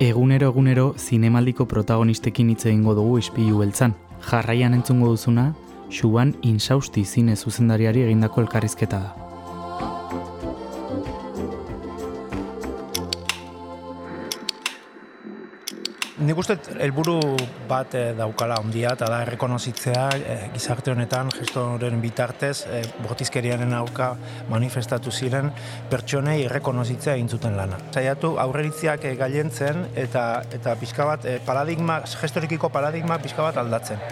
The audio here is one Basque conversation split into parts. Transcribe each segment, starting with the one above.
Egunero egunero zinemaldiko protagonistekin hitz egingo dugu ispilu beltzan. Jarraian entzungo duzuna, Xuan Insausti zine zuzendariari egindako elkarrizketa da. Nik uste helburu bat eh, daukala ondia eta da errekonozitzea eh, gizarte honetan gestoren bitartez eh, bortizkeriaren aurka manifestatu ziren pertsonei errekonozitzea egin zuten lana. Saiatu aurreritziak eh, gailentzen eta eta pixka bat eh, paradigma gestorikiko paradigma pixka bat aldatzen.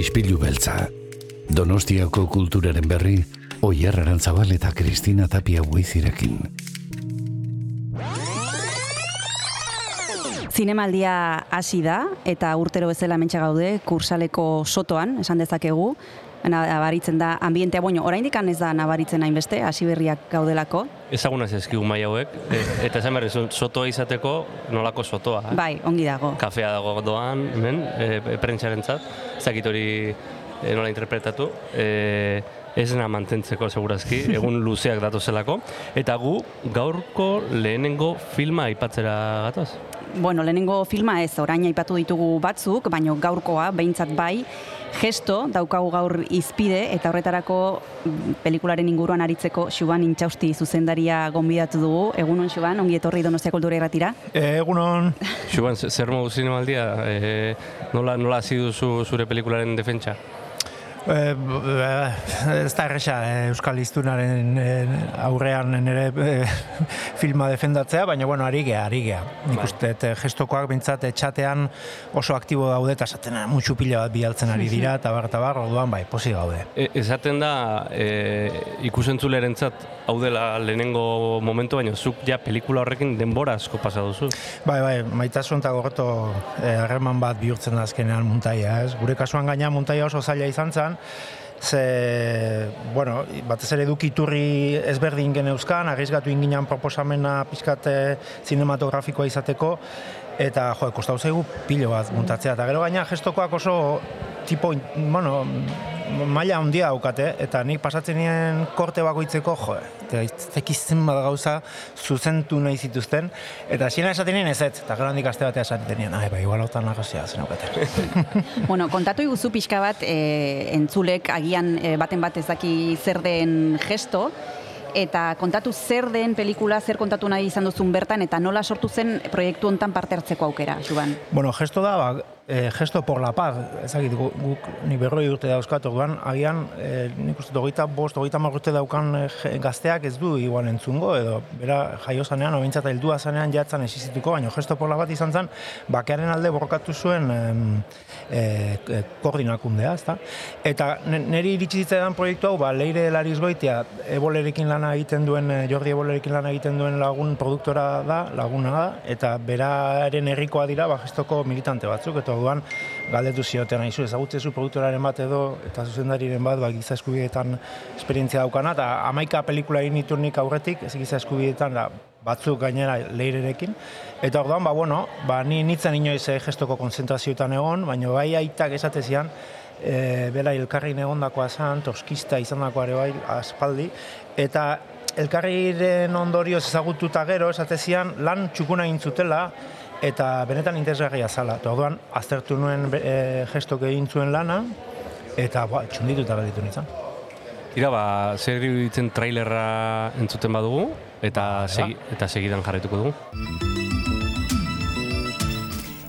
Ispilu beltza. Donostiako kulturaren berri, Oier Arantzabal eta Kristina Tapia Buizirekin. Zinemaldia hasi da eta urtero bezala mentxe gaude kursaleko sotoan, esan dezakegu. Nabaritzen da ambientea, bueno, oraindik ez da nabaritzen hainbeste, hasi berriak gaudelako. Ezaguna zezkigu mai hauek, e, eta esan berri, sotoa izateko nolako sotoa. Eh? Bai, ongi dago. Kafea dago doan, hemen, e, e, prentsaren zat, ezakit hori e, nola interpretatu. E, ez na mantentzeko segurazki, egun luzeak datozelako. Eta gu gaurko lehenengo filma aipatzera gatoz? Bueno, lehenengo filma ez, orain aipatu ditugu batzuk, baino gaurkoa, behintzat bai, gesto, daukagu gaur izpide, eta horretarako pelikularen inguruan aritzeko Xuban Intxausti zuzendaria gonbidatu dugu. Egunon, Xuban, ongi etorri donostia kultura irratira. E, egunon, Xuban, zer modu zinemaldia, e, nola, nola duzu zure pelikularen defentsa? E, ez da erresa eh, Euskal Iztunaren eh, aurrean nire eh, filma defendatzea, baina bueno, ari gea, ari gea. Nik Bai. uste, eh, gestokoak bintzat etxatean oso aktibo daude, eta esaten "Ah, mutxu pila bat bialtzen ari dira, eta bar, eta bar, orduan bai, posi gaude. E, esaten da, e, ikusentzulerentzat hau dela lehenengo momentu, baina zuk ja pelikula horrekin denbora asko pasa duzu. Bai, bai, maitasun eta gorreto eh, harreman bat bihurtzen da azkenean muntaia, ez? Gure kasuan gaina muntaia oso zaila izan zen, ze, bueno, batez ere eduki iturri ezberdin geneuzkan, arrizgatu inginan proposamena pixkate zinematografikoa izateko, eta jo, kostau zaigu pilo bat muntatzea. Eta gero gaina gestokoak oso tipo, bueno, maila handia daukate, eta nik pasatzen nien korte bakoitzeko, jo, eta zekizten bat gauza zuzentu nahi zituzten, eta xina esaten nien ez ez, eta gero handik aste batea esaten nien, ai, bai, igual hautan nagozia zen aukate. Bueno, kontatu iguzu pixka bat, e, entzulek agian e, baten bat ez daki zer den gesto, eta kontatu zer den pelikula, zer kontatu nahi izan duzun bertan, eta nola sortu zen proiektu hontan parte hartzeko aukera, Juban. Bueno, gesto da, ba, e, gesto por la paz, ezagit, gu- guk ni berroi urte dauzkat, orduan, agian, e, nik uste, hogeita bost, hogeita hamar urte daukan e, gazteak ez du igual entzungo, edo, bera, jaio zanean, obentzat heldua zanean jatzan existituko, baina gesto por la bat izan zen, bakearen alde borrokatu zuen em, e, e, koordinakundea, ezta? Eta niri iritsi zitzaidan proiektu hau, ba, Leire Larizgoitia, ebolerekin lana egiten duen, Jordi ebolerekin lana egiten duen lagun produktora da, laguna da, eta beraren herrikoa dira, ba, gestoko militante batzuk, eta orduan galdetu zioten aizu, ezagutzezu produktoraren bat edo, eta zuzendariren bat, ba, giza eskubideetan esperientzia daukana, eta amaika pelikula egin diturnik aurretik, ez giza eskubideetan, da, batzuk gainera leirerekin. Eta orduan, ba, bueno, ba, ni nitzen inoiz eh, gestoko konzentrazioetan egon, baina bai aitak esatezian, e, bera elkarrin egondakoa zan, torskista izandakoa ere bai aspaldi, eta elkarriren ondorioz ezagututa gero, esatezian, lan txukuna egin eta benetan interesgarria zala. Eta orduan, aztertu nuen e, gestok egin zuen lana, eta ba, txundituta gelditu nintzen. Tira, ba, zer iruditzen trailerra entzuten badugu, eta, segi, eta segidan jarraituko dugu.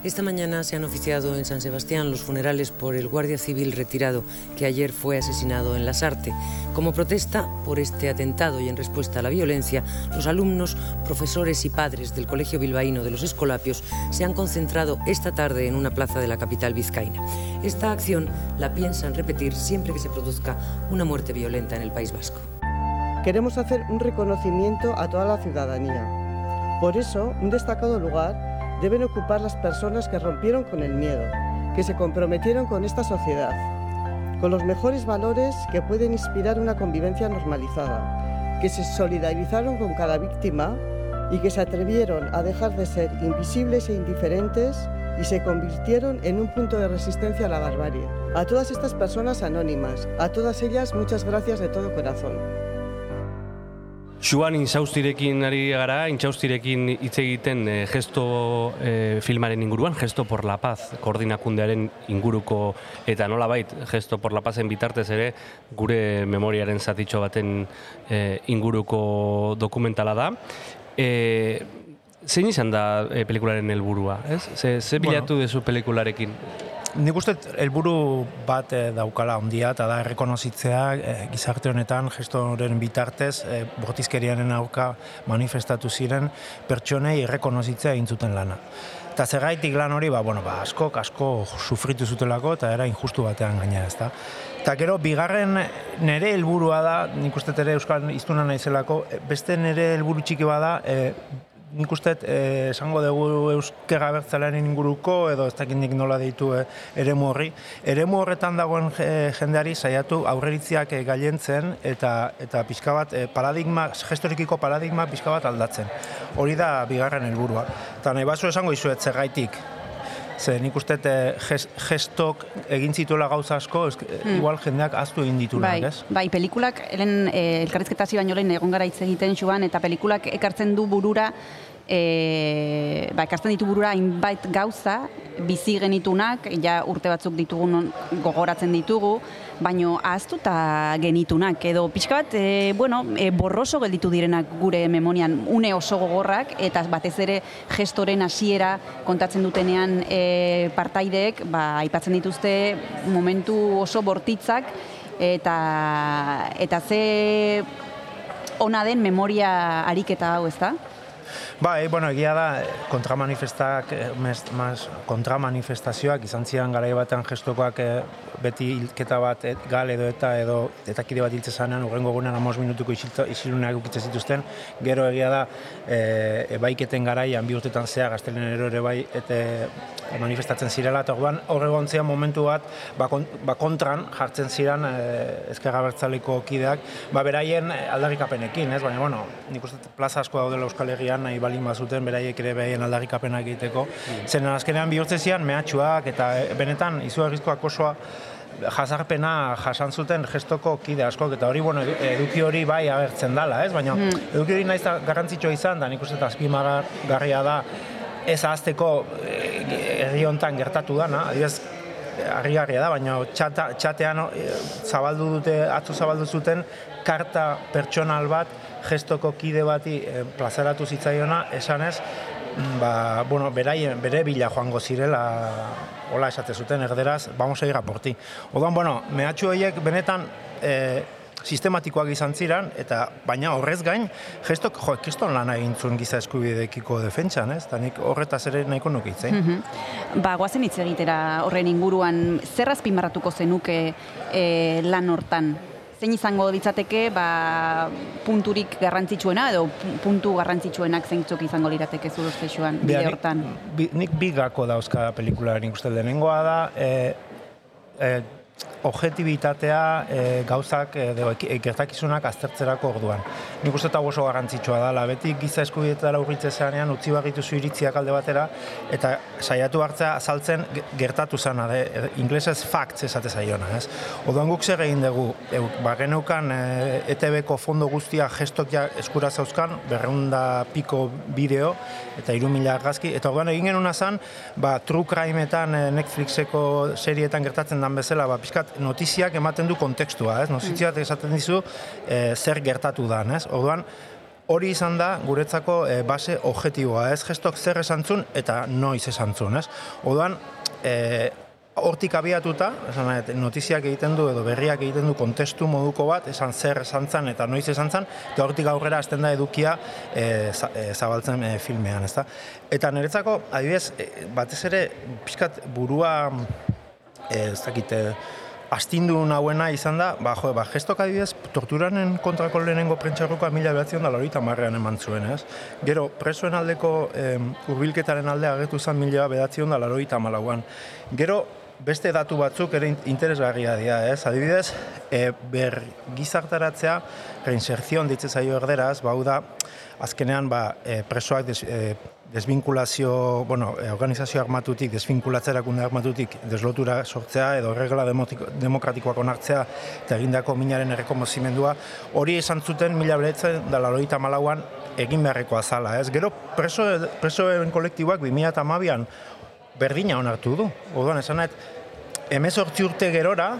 Esta mañana se han oficiado en San Sebastián los funerales por el guardia civil retirado que ayer fue asesinado en Lasarte. Como protesta por este atentado y en respuesta a la violencia, los alumnos, profesores y padres del Colegio Bilbaíno de los Escolapios se han concentrado esta tarde en una plaza de la capital vizcaína. Esta acción la piensan repetir siempre que se produzca una muerte violenta en el País Vasco. Queremos hacer un reconocimiento a toda la ciudadanía. Por eso, un destacado lugar deben ocupar las personas que rompieron con el miedo, que se comprometieron con esta sociedad, con los mejores valores que pueden inspirar una convivencia normalizada, que se solidarizaron con cada víctima y que se atrevieron a dejar de ser invisibles e indiferentes y se convirtieron en un punto de resistencia a la barbarie. A todas estas personas anónimas, a todas ellas muchas gracias de todo corazón. Xuan intzaustirekin ari gara, intzaustirekin hitz egiten e, gesto e, filmaren inguruan, gesto por la paz koordinakundearen inguruko eta nola bait, gesto por la pazen bitartez ere gure memoriaren zatitxo baten e, inguruko dokumentala da. E, zein izan da e, pelikularen helburua, ez? Ze, ze bilatu bueno. dezu pelikularekin? Nik uste helburu bat e, daukala ondia eta da errekonozitzea e, gizarte honetan gestoren bitartez e, bortizkerianen aurka manifestatu ziren pertsonei errekonozitzea egin zuten lana. Eta zergaitik lan hori, ba, bueno, ba, asko, asko sufritu zutelako eta era injustu batean gaina ez da. Eta gero, bigarren nere helburua da, nik uste ere Euskal Iztuna naizelako, beste nere helburu txiki bada, e, nik uste eh, esango dugu euskera bertzalean inguruko edo ez dakit nik nola deitu eh, eremu horri. Eremu horretan dagoen eh, jendeari saiatu aurreritziak eh, gailentzen eta eta pixka bat eh, paradigma, gestorikiko paradigma pixka bat aldatzen. Hori da bigarren helburua. Eta nahi basu esango izuet zergaitik. Ze nik uste eh, gestok egin zituela gauza asko, hmm. igual jendeak aztu egin dituela, bai, ez? Bai, pelikulak, eren eh, elkarrizketa baino lehen egon gara hitz egiten joan, eta pelikulak ekartzen du burura e, ba, ekartzen ditu burura hainbait gauza, bizi genitunak, ja urte batzuk ditugun gogoratzen ditugu, baino ahaztuta genitunak, edo pixka bat, e, bueno, e, borroso gelditu direnak gure memonian, une oso gogorrak, eta batez ere gestoren hasiera kontatzen dutenean e, partaideek, ba, aipatzen dituzte momentu oso bortitzak, eta, eta ze ona den memoria ariketa hau, ez da? Bai, bueno, egia da, kontramanifestak, eh, mas, kontramanifestazioak izan zian gara batean gestokoak eh, beti hilketa bat et, gal edo eta edo eta kide bat hiltze zanean, urrengo gunean amos minutuko isiluneak ukitze zituzten, gero egia da, e, ebaiketen garaian bi urtetan zea, gaztelen ere bai, eta manifestatzen zirela, eta orduan horregon momentu bat, ba, ba kontran jartzen ziren e, ezkerra bertzaleko kideak, ba beraien aldarrikapenekin, ez? Baina, bueno, nik uste plaza asko daudela Euskal Herrian, nahi balin bazuten, beraiek ere behaien aldarrikapenak egiteko. Mm. Zen azkenean bihurtze zian mehatxuak, eta benetan, izugarrizkoak osoa, jazarpena jasan zuten gestoko kide asko eta hori bueno eduki hori bai agertzen dala, ez? Baina mm. eduki hori naiz garrantzitsua izan da, nik uste azpimagarria da ez ahazteko herri hontan gertatu dana, adibidez harrigarria da, baina txata, txatean e, zabaldu dute, atzo zabaldu zuten, karta pertsonal bat, gestoko kide bati e, plazaratu zitzaiona, esanez, ba, bueno, beraien, bere bila joango zirela, hola esate zuten, erderaz, vamos a ir a por ti. Odan, bueno, mehatxu horiek benetan, e, sistematikoak izan ziren, eta baina horrez gain, gestok, jo, kriston lan egin zuen giza eskubidekiko defentsan, ez? Eta nik horretaz ere nahiko nuke itzen. Mm -hmm. Ba, guazen hitz egitera horren inguruan, zer azpimarratuko zenuke e, lan hortan? Zein izango ditzateke, ba, punturik garrantzitsuena, edo puntu garrantzitsuenak zeintzuk izango lirateke zuru zeixuan, bide hortan? Nik, bi gako dauzka pelikularen ikusten denengoa da, e, e, objetibitatea e, gauzak edo e, gertakizunak aztertzerako orduan. Nik uste eta oso garrantzitsua da, beti giza eskubietara urritze zeanean, utzi barritu zu iritziak alde batera, eta saiatu hartzea azaltzen gertatu zana, de, e, inglesez facts esate zaiona, ez? Oduan guk zer egin dugu, e, ba, geneukan e, ETB-ko fondo guztia gestok ja eskura zauzkan, berreunda piko bideo, eta iru mila argazki, eta orduan egin genuna zan, ba, true crime-etan Netflixeko serietan gertatzen dan bezala, ba, pixkat notiziak ematen du kontekstua, ez? Notiziak esaten dizu e, zer gertatu da, ez? Orduan, hori izan da guretzako e, base objektiboa, ez? Gestok zer esantzun eta noiz esantzun, ez? Orduan, e, hortik abiatuta, esan notiziak egiten du edo berriak egiten du kontestu moduko bat, esan zer esan eta noiz esan zan, eta hortik aurrera azten da edukia e, zabaltzen e, filmean, ezta? Eta niretzako, adibidez, batez ere, pixkat burua, e, ez dakite, astindu nahuena izan da, ba, jo, ba, gestok adibidez, torturanen kontrako lehenengo prentxarrokoa mila behatzion da lorita marrean eman zuen, ez? Gero, presoen aldeko eh, urbilketaren alde agertu zen mila behatzion da lorita malauan. Gero, beste datu batzuk ere interesgarria dira, ez? Adibidez, e, ber gizartaratzea, reinserzion ditze zaio erderaz, bau da, azkenean ba, e, presoak des, e, desvinkulazio, bueno, e, organizazio armatutik, desvinkulatzerakunde armatutik deslotura sortzea edo regla demokratikoak onartzea eta egindako minaren errekomozimendua, hori esan zuten mila beretzen da laroita malauan egin beharreko azala, ez? Gero preso, presoen kolektiboak 2008an berdina onartu du. Orduan, esan nahet, emezortzi urte gerora,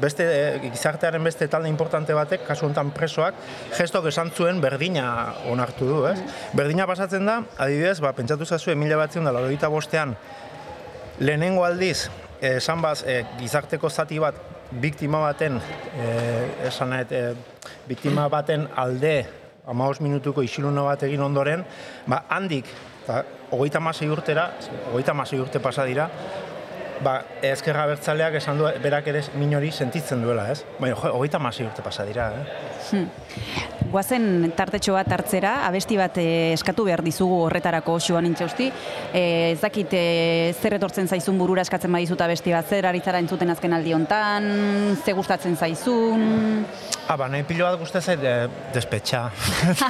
beste e, gizartearen beste talde importante batek, kasu honetan presoak, gestok esan zuen berdina onartu du, ez? Berdina pasatzen da, adibidez, ba, pentsatu zazu, emilia batzen da, lorita bostean, lehenengo aldiz, esan baz, e, gizarteko zati bat, biktima baten, e, esan nahet, e, biktima baten alde, amaos minutuko isiluno bat egin ondoren, ba, handik, eta hogeita masei urtera, hogeita masei urte pasa dira, ba, ezkerra bertzaleak esan du, berak ere minori sentitzen duela, ez? Baina, jo, hogeita masei urte pasa dira, eh? Hmm. Guazen tartetxo bat hartzera, abesti bat eh, eskatu behar dizugu horretarako joan intxausti. Eh, ez dakit eh, zer etortzen zaizun burura eskatzen badizuta abesti bat, zer aritzara entzuten azken aldi hontan, ze gustatzen zaizun? Ah, ba, nahi pilo bat gustatzen zait, eh, despetxa.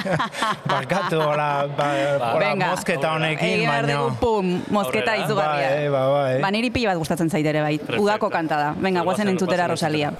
Barkatu, hola, ba, ba, hola, mosketa honekin, baina... pum, mosketa izugarria. Ba, ba, ba, ba, niri pilo bat gustatzen zait ere bai, udako kantada. Venga, guazen entzutera Rosalia.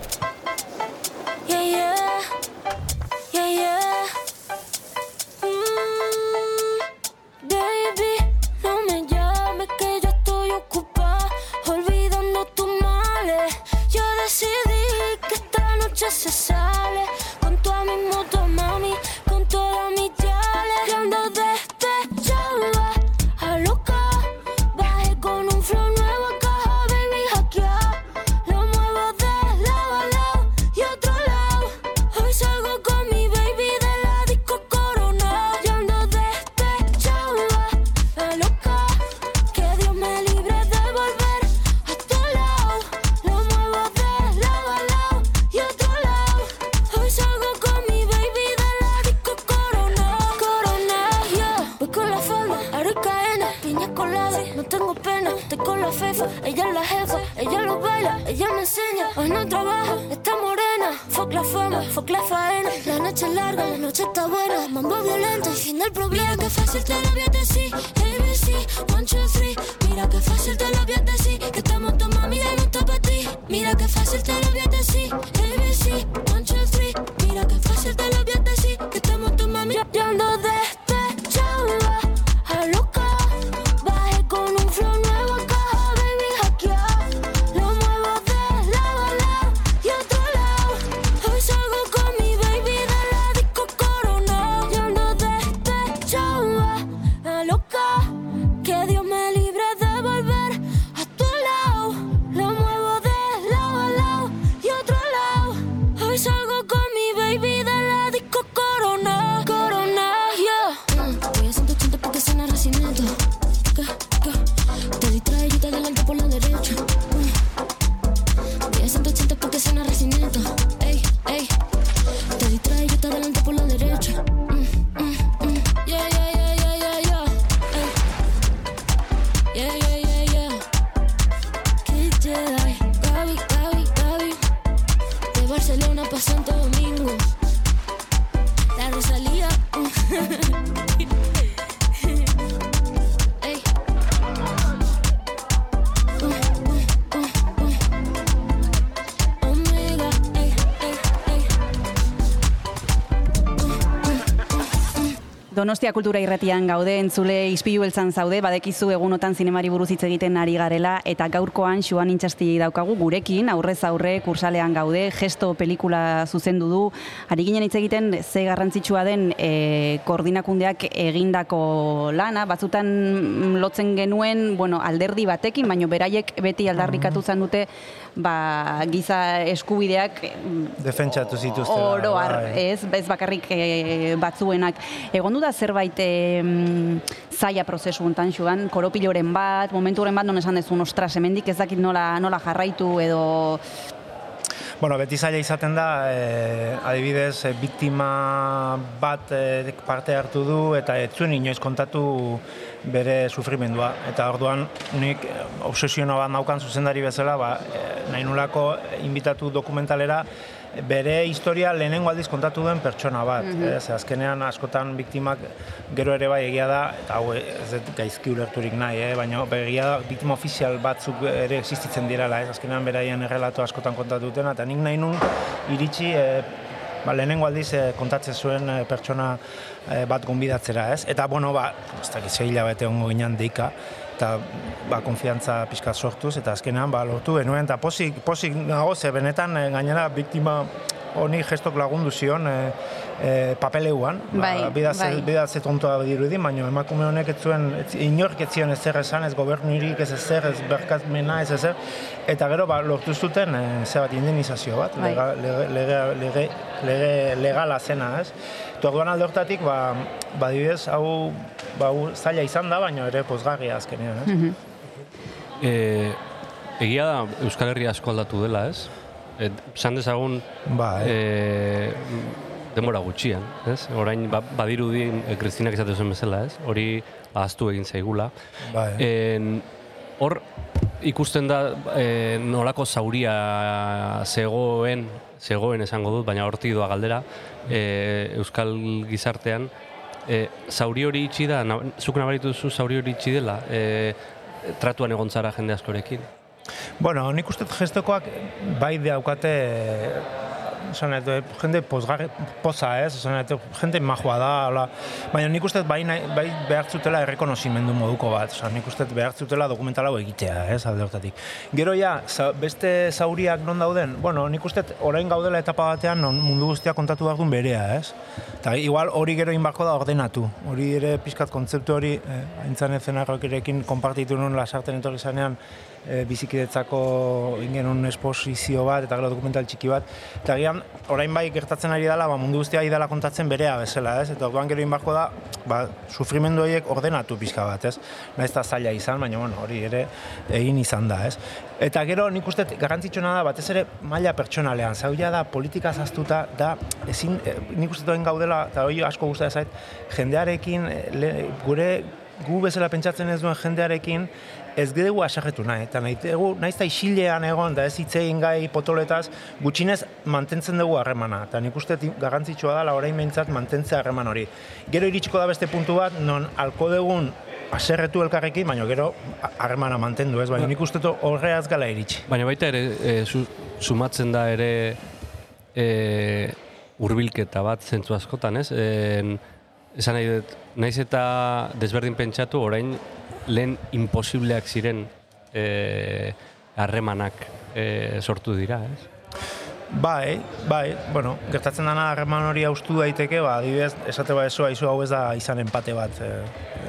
Donostia kultura irratian gaude, entzule izpilu beltzan zaude, badekizu egunotan zinemari buruz hitz egiten ari garela, eta gaurkoan xuan intxasti daukagu gurekin, aurrez aurre kursalean gaude, gesto pelikula zuzendu du, ari ginen hitz egiten ze garrantzitsua den e, koordinakundeak egindako lana, batzutan lotzen genuen, bueno, alderdi batekin, baino beraiek beti aldarrikatu zen dute, ba, giza eskubideak defentsatu zituzte oro bai. ez, ez bakarrik e, batzuenak egon da zerbait e, zaila prozesu hontan joan koropiloren bat momenturen bat non esan dezun ostras hemendik ez dakit nola nola jarraitu edo Bueno, beti zaila izaten da, e, adibidez, e, biktima bat e, parte hartu du eta ez zuen inoiz kontatu bere sufrimendua. Eta orduan nik obsesioa bat naukan zuzendari bezala, ba, e, nahi nulako inbitatu dokumentalera, bere historia lehenengo aldiz kontatu duen pertsona bat. Mm ez, azkenean askotan biktimak gero ere bai egia da, eta hau ez dut gaizki ulerturik nahi, eh? baina egia da biktima ofizial batzuk ere existitzen direla, ez? azkenean beraien errelato askotan kontatu dutena, eta nik nahi nun iritsi e, ba, lehenengo aldiz e, kontatzen zuen e, pertsona e, bat gonbidatzera, ez? Eta, bueno, ba, ez dakit zehila bete ongo ginen deika, eta ba, konfiantza pixka sortuz, eta azkenean ba, lortu genuen, eta posik, posik nago, ze benetan e, gainera biktima honi gestok lagundu zion e, e, papeleuan, ba, Bai, bidaz, bai. bidaz tontoa dirudi, baina emakume honek ez zuen, inork ez zion ezer esan, ez gobernurik ez ezer, ez berkatmena ez ezer, eta gero ba, lortu zuten e, ze bat indemnizazio bat, Bai. lega, lege, lege, lege, lege, legala zena, ez? Eta orduan alde hortatik, ba, ba hau, ba, zaila izan da, baina ere pozgarria azkenean, ez? E, egia da Euskal Herria asko aldatu dela, ez? Et, Esan dezagun Ba, eh? e, denbora gutxian, ez? Orain ba, badirudi e, Kristinak izate zuen bezala, ez? Hori ahaztu egin zaigula. Ba, eh? En, hor ikusten da e, nolako zauria zegoen, zegoen esango dut, baina hortik doa galdera, e, Euskal gizartean, e, zauri hori itxi da, na, zuk nabaritu duzu zauri hori itxi dela, e, tratuan egon zara jende askorekin. Bueno, nik uste gestokoak bai daukate esan jende pozgarri, poza ez, esan edo, jende majua da, hola. baina nik uste bai, bai behar zutela errekonozimendu moduko bat, oza, nik uste dut behar zutela dokumental hau egitea, ez, alde hortatik. Gero ja, za, beste zauriak non dauden, bueno, nik uste orain gaudela etapa batean non mundu guztia kontatu behar duen berea, ez? Eta igual hori gero inbarko da ordenatu, hori ere pizkat kontzeptu hori, eh, aintzan erekin konpartitu nuen lasarten etorri zanean, e, bizikidetzako ingenun esposizio bat eta gero dokumental txiki bat. Eta gian, orain bai gertatzen ari dela, ba, mundu guztia ari dela kontatzen berea bezala, ez? Eta orduan gero inbarko da, ba, sufrimendu horiek ordenatu pixka bat, ez? Naiz eta zaila izan, baina bueno, hori ere egin izan da, ez? Eta gero nik uste garrantzitsuena da, batez ere maila pertsonalean, zauia da politika zaztuta, da ezin, e, nik uste doen gaudela, eta hori asko gustatzen zait, jendearekin, e, le, gure gu bezala pentsatzen ez duen jendearekin, ez dugu asarretu nahi, eta nahi dugu, nahiz eta isilean egon, da ez hitz egin gai potoletaz, gutxinez mantentzen dugu harremana, eta nik uste garrantzitsua dela orain behintzat mantentzea harreman hori. Gero iritsiko da beste puntu bat, non alko dugun aserretu elkarrekin, baina gero harremana mantendu ez, baina nik uste horreaz gala iritsi. Baina baita ere, e, su, sumatzen da ere e, urbilketa bat zentzu askotan, ez? En, esan nahi dut, naiz eta desberdin pentsatu, orain lehen imposibleak ziren e, harremanak e, sortu dira, ez? Bai, bai, bueno, gertatzen dana harreman hori haustu daiteke, ba, adibidez, esate ba eso, aizu hau ez da izan empate bat. E,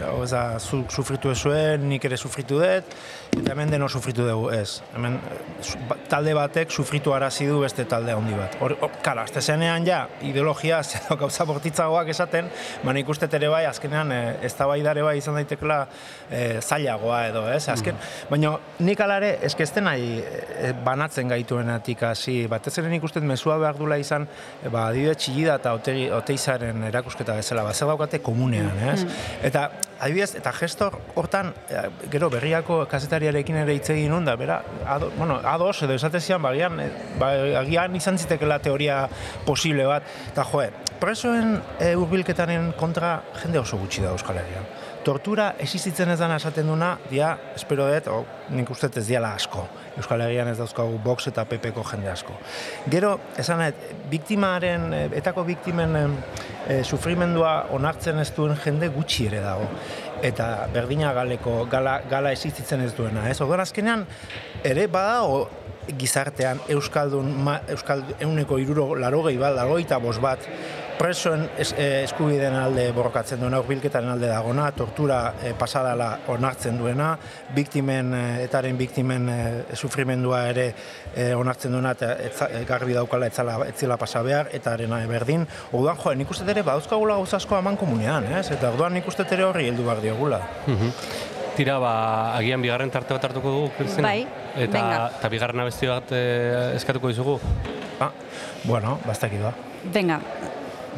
hau ez da, zu, sufritu ezuen, nik ere sufritu dut, eta hemen deno sufritu dugu, ez. Hemen eh, ba- talde batek sufritu arazi du beste talde handi bat. Hor, hor, kala, azte zenean ja, ideologia, edo gauza bortitzagoak esaten, baina ikuste ere bai, azkenean, e, ez da bai bai izan daitekela e, zailagoa edo, ez? Azken, baina nik alare, ez nahi e, banatzen gaituenatik hasi, batez ere nik uste dut mezua behar dula izan, e, ba, adibidez txillida eta otegi, oteizaren erakusketa bezala, ba, zer daukate komunean, ez? Eta, adibidez, eta gestor hortan, e, gero berriako kazetariarekin ere hitz egin da, bera, ado, bueno, ados edo esatezian, ba, agian, e, ba, agian izan zitekela teoria posible bat, eta joe, presoen e, urbilketaren kontra jende oso gutxi da Euskal Herrian. Tortura existitzen ez dana esaten duna, dia, espero dut, o, nik uste ez diala asko. Euskal Herrian ez dauzkagu Vox eta PP-ko jende asko. Gero, esan nahi, biktimaren, eh, etako biktimen eh, eh, sufrimendua onartzen ez duen jende gutxi ere dago. Eta berdina galeko, gala, gala existitzen ez duena. Ez? Orduan azkenean, ere badago gizartean Euskaldun, Euskal, euneko iruro, laro bat, laro bost bat, presoen es, eh, eskubideen alde borrokatzen duena, urbilketaren alde dagona, tortura eh, pasadala onartzen duena, biktimen, eh, etaren biktimen eh, sufrimendua ere eh, onartzen duena, eta etza, garbi daukala etzala, etzila pasa behar, eta arena berdin. Orduan, jo, nik uste ere badauzkagula gauza asko aman komunean, ez? Eta orduan nik uste ere horri heldu behar diogula. Tira, ba, agian bigarren tarte bat hartuko dugu, Kristina? Bai, eta, Venga. eta bigarren abesti bat eh, eskatuko dizugu. Ah, bueno, bastak da. Venga,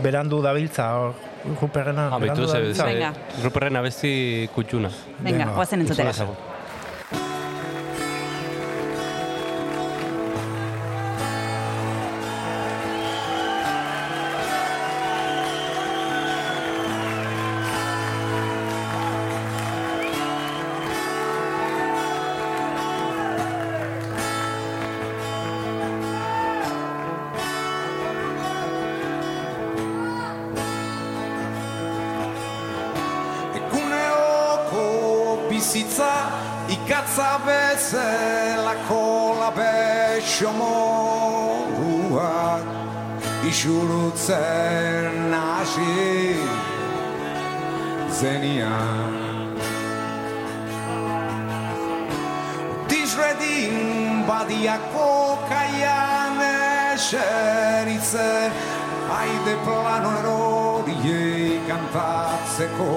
Berandu dabiltza, hor, Ruperrena, Ah, berandu baitu ze, dabiltza. Venga. ze, Ruperren abesti kutxuna. venga, Venga, guazen Kutxuna eseritzen Haide plano eroriei kantatzeko.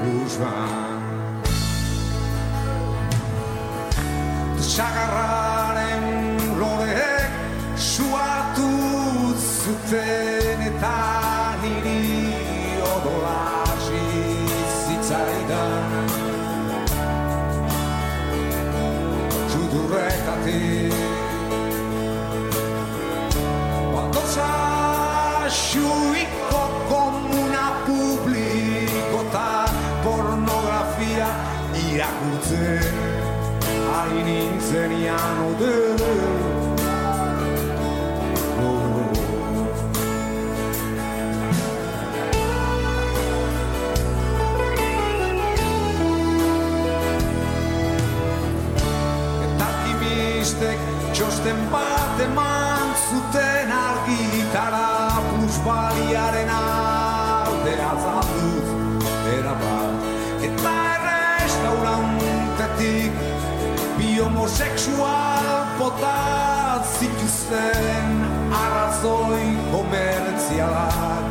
Blues band Sagarraren loreek suatu zuten Batoza xuiko komuna publikota pornografia irakurtzen hain intzenian ode alkimistek txosten bat eman zuten argitara plusbaliaren alde azalduz erabat. Eta errestaurantetik bi homosexual botat zituzten arrazoi komertzialak.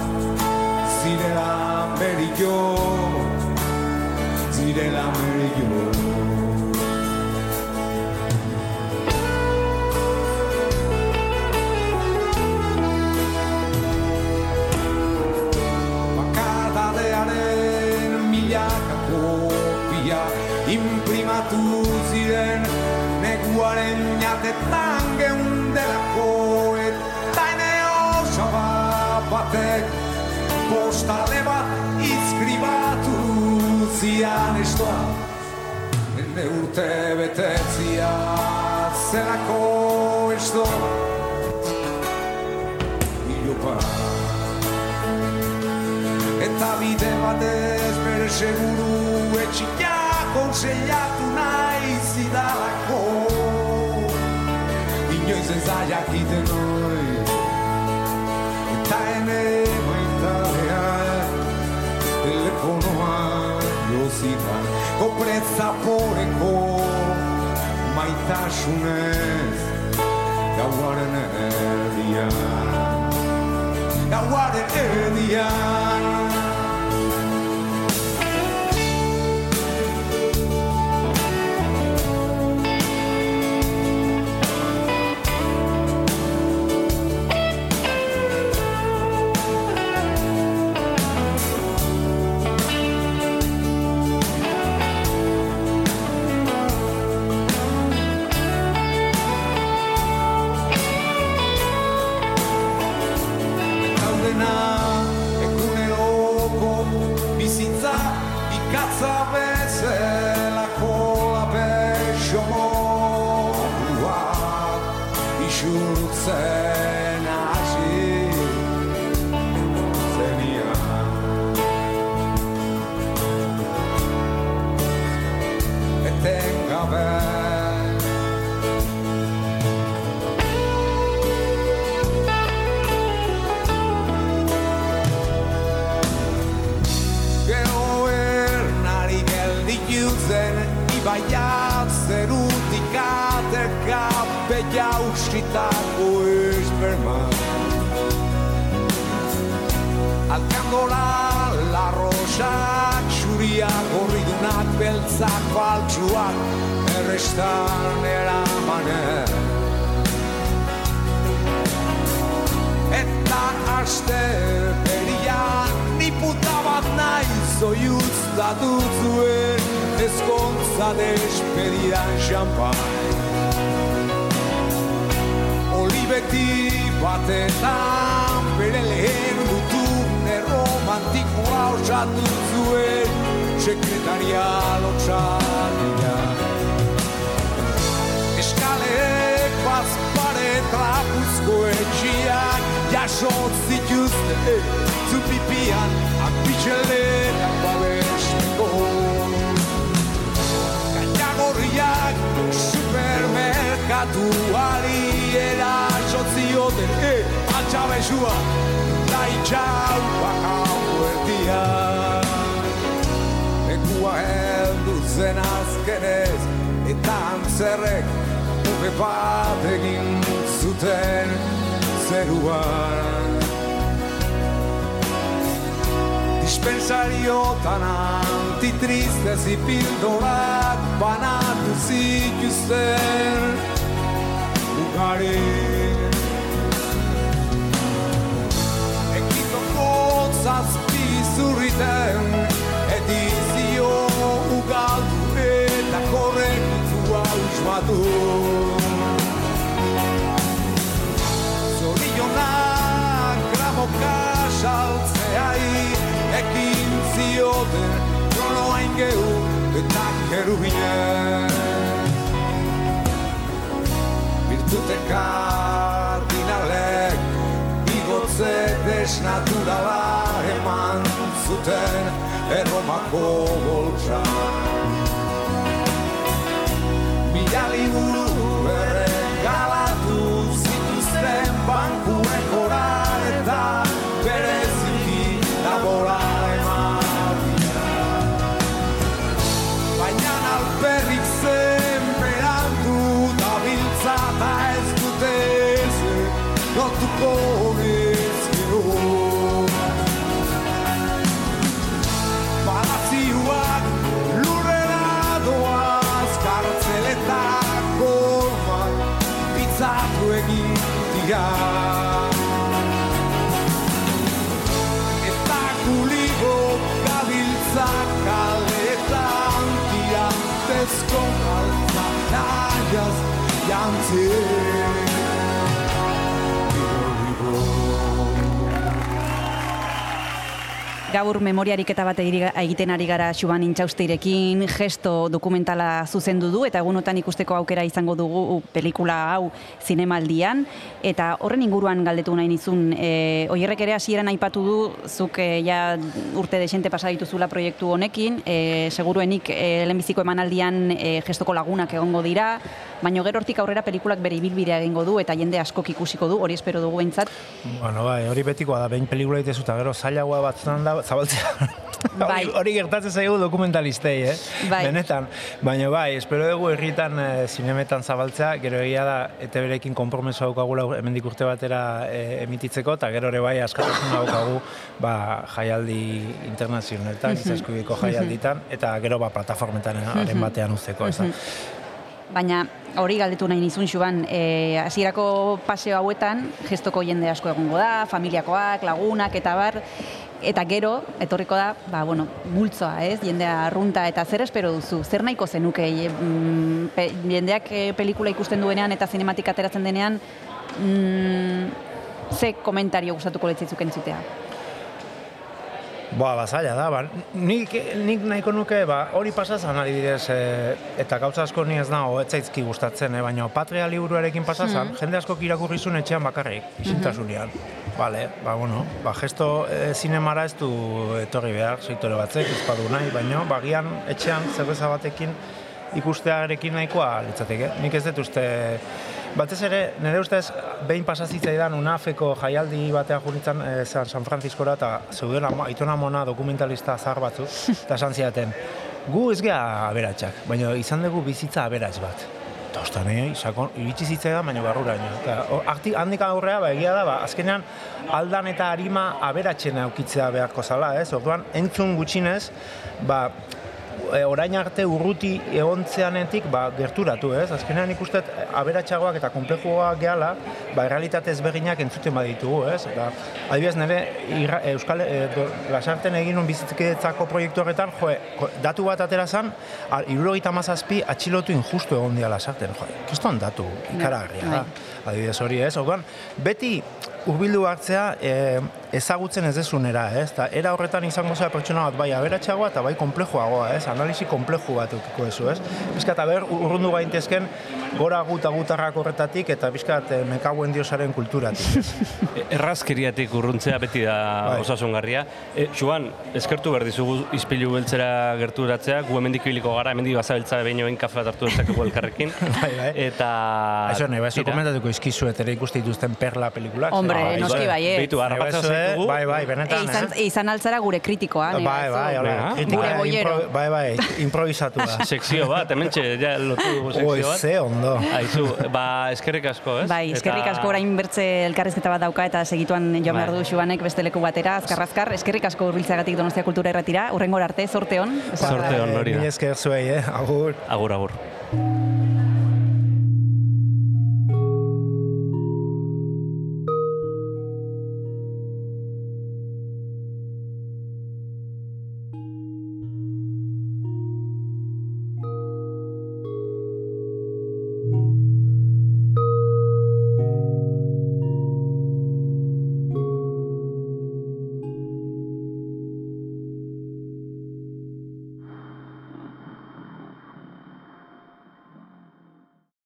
Zirela merillo zirela merillo neguaren jatetan geundelako eta ene osaba batek postale bat izkribatu zian estoa Ene urte betetzia zelako esto Ilopa Eta bide batez bere seguru etxia konseiatu nahi Da jakiten hori Eta ene maitadea telefonoa jozita Kopreza poreko maitasunez Gauaren erdian Gauaren erdian hitzak faltsuak errestan eramanen Eta aste berian ni puta bat naiz Oiuz da duzuen ezkontza despedidan xampai. Olibeti batetan bere lehen dutune romantikoa osatu zuen sekretaria lotxatia Eskalek bazpare trapuzko etxiak jaso zituzte eh, zupipian apitxelenak babesteko. Gainagorriak supermerkatuari erasozioten e, altxabezua da itxau bakau erdia zen azkenez eta antzerrek Upe bat egin zuten zeruan. Dispensariotan antitristez ipildorak banatu zituzten ugari. Ekitoko zazpi zurriten edizio ugaldu eta korrektua usmatu Zorionak gramoka saltzeai ekin zioten kronoain gehu eta kerubinen Virtute kardinalek igotze desnaturala eman zuten erromako boltsa Gaur memoriarik eta bat egiri- egiten ari gara Xuban Intxausteirekin, gesto dokumentala zuzendu du eta egunotan ikusteko aukera izango dugu pelikula hau zinemaldian. Eta horren inguruan galdetu nahi nizun e, oierrek ere hasieran aipatu du zuk e, ja urte desente pasa dituzula proiektu honekin e, seguruenik e, lehenbiziko emanaldian e, gestoko lagunak egongo dira baina gero hortik aurrera pelikulak bere ibilbidea egingo du eta jende askok ikusiko du, hori espero dugu behintzat. Bueno, bai, hori betikoa da, behin pelikula itezu eta gero zailagoa batzutan da, zabaltzea. Bai. hori, gertatzen zaigu dokumentalistei, eh? Bai. Benetan. Baina bai, espero dugu herritan e, zinemetan zabaltzea, gero egia da, eta berekin konpromeso daukagula hemendik urte batera e, emititzeko, eta gero ere bai askatasun daukagu ba, jaialdi internazionaletan, giza eskubiko jaialditan, eta gero ba, plataformetan haren batean uzteko, ez da. Baina hori galdetu nahi nizun xuban, e, hasierako paseo hauetan gestoko jende asko egongo da, familiakoak, lagunak eta bar, eta gero, etorriko da, ba, bueno, multzoa, ez, jendea arrunta, eta zer espero duzu, zer nahiko zenuke, e, mm, pe, jendeak e, pelikula ikusten duenean eta zinematik ateratzen denean, mm, ze komentario gustatuko letzizuk entzutea? Ba, bazaila da, ba, nik, nik nahiko nuke, ba, hori pasazan adibidez, e, eta gauza asko ni ez nago, ez zaizki gustatzen, e, baina Patria liburuarekin pasazan, jende asko irakurri zuen etxean bakarrik, isintasunean. Vale, ba, bueno, ba, gesto e, zinemara ez du etorri behar, sektore batzek, ez badu nahi, baina, bagian etxean zerbeza batekin ikustearekin nahikoa litzateke. Nik ez dut uste, batez ere, nire ustez, behin pasazitzaidan UNAFeko jaialdi batean juritzen e, San, Franciscora eta zeuden Aitona Mona dokumentalista zahar batzu, eta esan zidaten, gu ez gea aberatsak, baina izan dugu bizitza aberats bat. Eta ostan, eh, iritsi zitzaidan, baina barruraino. Eta hor, arti, handik aurrea, ba, egia da, ba, azkenean aldan eta harima aberatxena aukitzea beharko zala, ez? Orduan, entzun gutxinez, ba, e, orain arte urruti egontzeanetik ba, gerturatu, ez? Azkenean ikusten aberatsagoak eta konplejuak gehala, ba, realitate ezberdinak entzuten baditugu, ez? Eta, adibidez, nire irra, Euskal e, do, Lasarten egin un bizitzetzako proiektu horretan, jo, datu bat atera zan, irurogeita mazazpi atxilotu injustu egon dira Lasarten, jo, kiston datu ikaragarria da, adibidez hori, ez? Orduan, beti hurbildu hartzea e, ezagutzen ez dezunera, ez? Ta era horretan izango zara pertsona bat bai aberatsagoa eta bai konplejoagoa, ez? Analisi konpleju bat ukiko duzu, ez? Piskat, aber, urrundu gaintezken gora guta gutarrak horretatik eta piskat e, mekauen diosaren kulturatik, ez? Errazkeriatik urruntzea beti da Bai. osasungarria. E, Joan, eskertu behar dizugu izpilu beltzera gerturatzea, gu hemendik ibiliko gara, hemendik bazabiltza behin oin kafe bat hartu dezakegu elkarrekin. Bai, bai. Eta... Això, nahi, bai, komentatuko izkizuet ere ikuste dituzten perla pelikulak. Hombre, Bai, noski bai. baietz. Beitu, Bai, zaitugu. Bai, bai, E, benetan, izan, eh? izan altzara gure kritikoa, Bai, nire bai, batzu. hola, kritika boiero. impro- bai, bai, improvisatu da. Sekzio bat, hemen ja lotu dugu Oi, sekzio bat. ze ondo. Aizu, ba, eskerrik asko, ez? Bai, eskerrik Eta- asko orain bertze elkarrizketa bat dauka eta segituan joan behar Bai. du Xuanek beste leku batera, azkar azkar, eskerrik asko hurbiltzeagatik Donostia Kultura Erratira, urrengor arte, zorte on. Zorte on, hori da. Mila esker zuei, eh? Agur. Agur, agur.